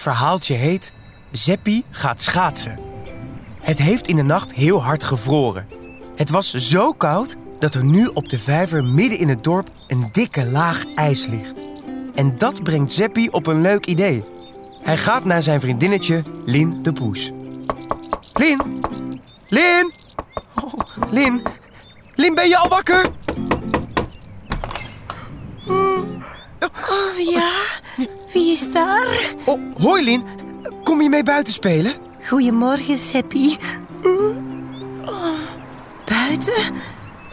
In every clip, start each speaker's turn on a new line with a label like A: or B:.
A: verhaaltje heet Zeppie gaat schaatsen. Het heeft in de nacht heel hard gevroren. Het was zo koud dat er nu op de vijver midden in het dorp een dikke laag ijs ligt. En dat brengt Zeppie op een leuk idee. Hij gaat naar zijn vriendinnetje Lin de Poes. Lin? Lin? Oh, Lin? Lin, ben je al wakker?
B: Oh ja, wie is daar?
A: Oh, hoi Lin. Kom je mee buiten spelen?
B: Goedemorgen, Seppi. Oh, buiten?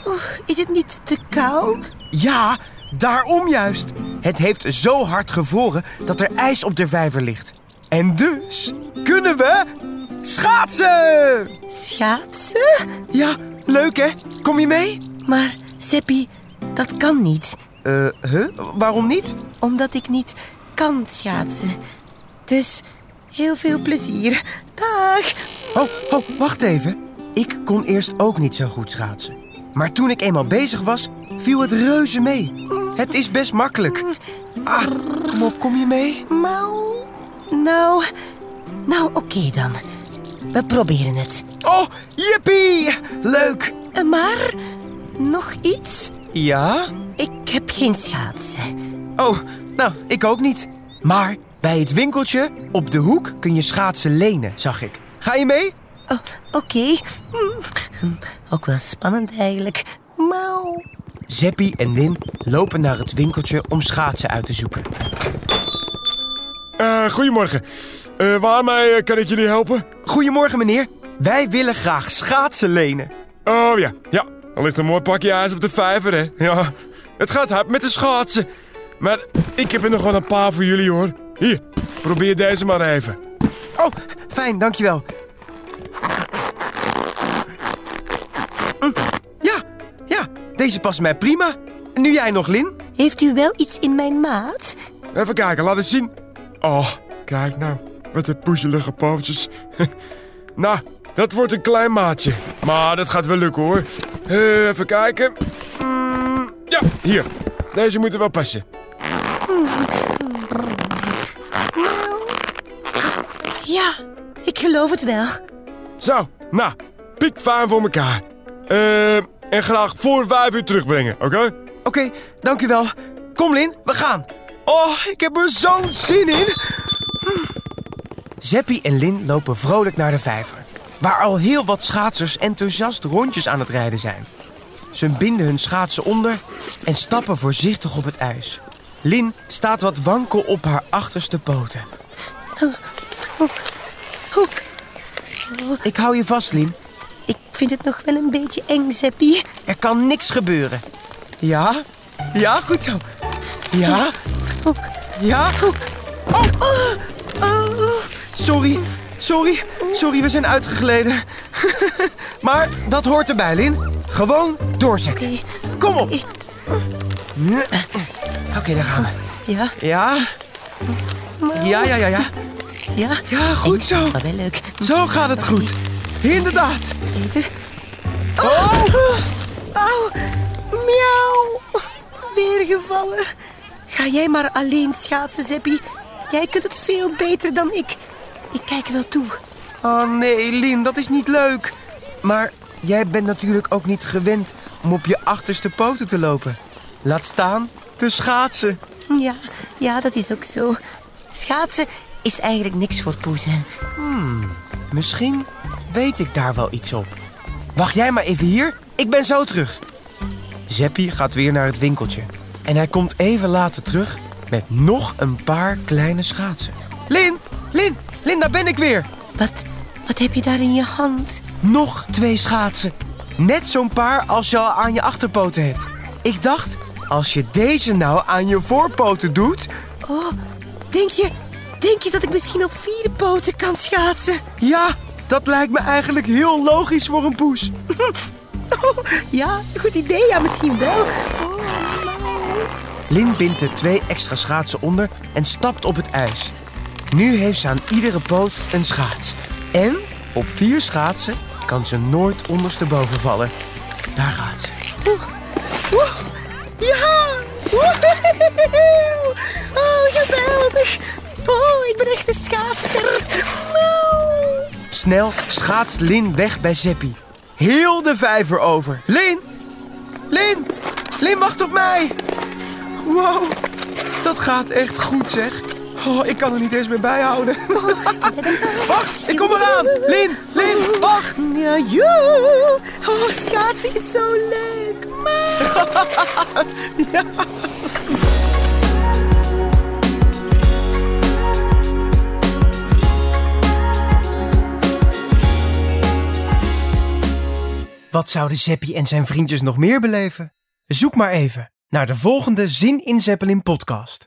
B: Oh, is het niet te koud?
A: Ja, daarom juist. Het heeft zo hard gevroren dat er ijs op de vijver ligt. En dus kunnen we schaatsen!
B: Schaatsen?
A: Ja, leuk hè? Kom je mee?
B: Maar Seppi, dat kan niet.
A: Eh, huh? Waarom niet?
B: Omdat ik niet kan schaatsen. Dus heel veel plezier. Dag.
A: Oh, oh, wacht even. Ik kon eerst ook niet zo goed schaatsen. Maar toen ik eenmaal bezig was, viel het reuze mee. Het is best makkelijk. Ah, kom op, kom je mee?
B: Mauw. Nou, nou oké dan. We proberen het.
A: Oh, jippie! Leuk!
B: Eh, Maar, nog iets?
A: Ja?
B: Ik heb geen schaatsen.
A: Oh, nou, ik ook niet. Maar bij het winkeltje op de hoek kun je schaatsen lenen, zag ik. Ga je mee?
B: Oh, oké. Hm, Ook wel spannend eigenlijk. Mauw.
A: Zeppie en Lin lopen naar het winkeltje om schaatsen uit te zoeken.
C: Eh, goedemorgen. Eh, waarmee eh, kan ik jullie helpen?
A: Goedemorgen, meneer. Wij willen graag schaatsen lenen.
C: Oh ja, ja. Er ligt een mooi pakje ijs op de vijver, hè. Ja, het gaat hard met de schaatsen. Maar ik heb er nog wel een paar voor jullie, hoor. Hier, probeer deze maar even.
A: Oh, fijn, dankjewel. Mm, Ja, ja, deze past mij prima. Nu jij nog, Lin?
B: Heeft u wel iets in mijn maat?
C: Even kijken, laat eens zien. Oh, kijk nou, met de poezelige pootjes. nou, dat wordt een klein maatje. Maar dat gaat wel lukken, hoor. Eh, even kijken. Mm, ja, hier. Deze moeten wel passen.
B: Ja, ik geloof het wel.
C: Zo, nou, piek fijn voor elkaar. Eh, en graag voor vijf uur terugbrengen, oké?
A: Oké, dankjewel. Kom, Lin, we gaan. Oh, ik heb er zo'n zin in. Zeppie en Lin lopen vrolijk naar de vijver. Waar al heel wat schaatsers enthousiast rondjes aan het rijden zijn. Ze binden hun schaatsen onder en stappen voorzichtig op het ijs. Lin staat wat wankel op haar achterste poten. Ik hou je vast, Lin.
B: Ik vind het nog wel een beetje eng, Seppi.
A: Er kan niks gebeuren. Ja? Ja, goed zo. Ja? Ja? Oh. Sorry, sorry, sorry, we zijn uitgegleden. maar dat hoort erbij, Lin. Gewoon doorzetten. Kom op. Oké, daar gaan we.
B: Ja,
A: Ja? Ja, ja, ja, ja.
B: ja.
A: Ja, goed zo.
B: Wel leuk.
A: Zo gaat het goed. Inderdaad.
B: Even.
A: Oh!
B: Oh, miauw. Weer gevallen. Ga jij maar alleen schaatsen, Seppi. Jij kunt het veel beter dan ik. Ik kijk wel toe.
A: Oh nee, Lin, dat is niet leuk. Maar jij bent natuurlijk ook niet gewend om op je achterste poten te lopen. Laat staan te schaatsen.
B: Ja, ja, dat is ook zo. Schaatsen is eigenlijk niks voor poezen.
A: Misschien weet ik daar wel iets op. Wacht jij maar even hier, ik ben zo terug. Zeppie gaat weer naar het winkeltje. En hij komt even later terug met nog een paar kleine schaatsen. Lin, Lin, Lin, daar ben ik weer.
B: Wat, wat heb je daar in je hand?
A: Nog twee schaatsen. Net zo'n paar als je al aan je achterpoten hebt. Ik dacht, als je deze nou aan je voorpoten doet...
B: Oh, denk je, denk je dat ik misschien op vier poten kan schaatsen?
A: Ja, dat lijkt me eigenlijk heel logisch voor een poes.
B: Oh, ja, goed idee, ja, misschien wel. Oh.
A: Lin bindt er twee extra schaatsen onder en stapt op het ijs. Nu heeft ze aan iedere poot een schaats. En op vier schaatsen kan ze nooit ondersteboven vallen. Daar gaat ze.
B: Ja! Woehoe! Oh, geweldig! Oh, ik ben echt een schaatster. Wow.
A: Snel schaatst Lin weg bij Zeppie. Heel de vijver over. Lin! Lin! Lin, wacht op mij! Wow, dat gaat echt goed zeg. Oh, ik kan er niet eens meer bijhouden. wacht, ik kom eraan! Lin, Lin, wacht!
B: Ja, joe! Oh, schaatsen is zo leuk.
A: Wat zouden Zeppie en zijn vriendjes nog meer beleven? Zoek maar even naar de volgende Zin in Zeppelin podcast.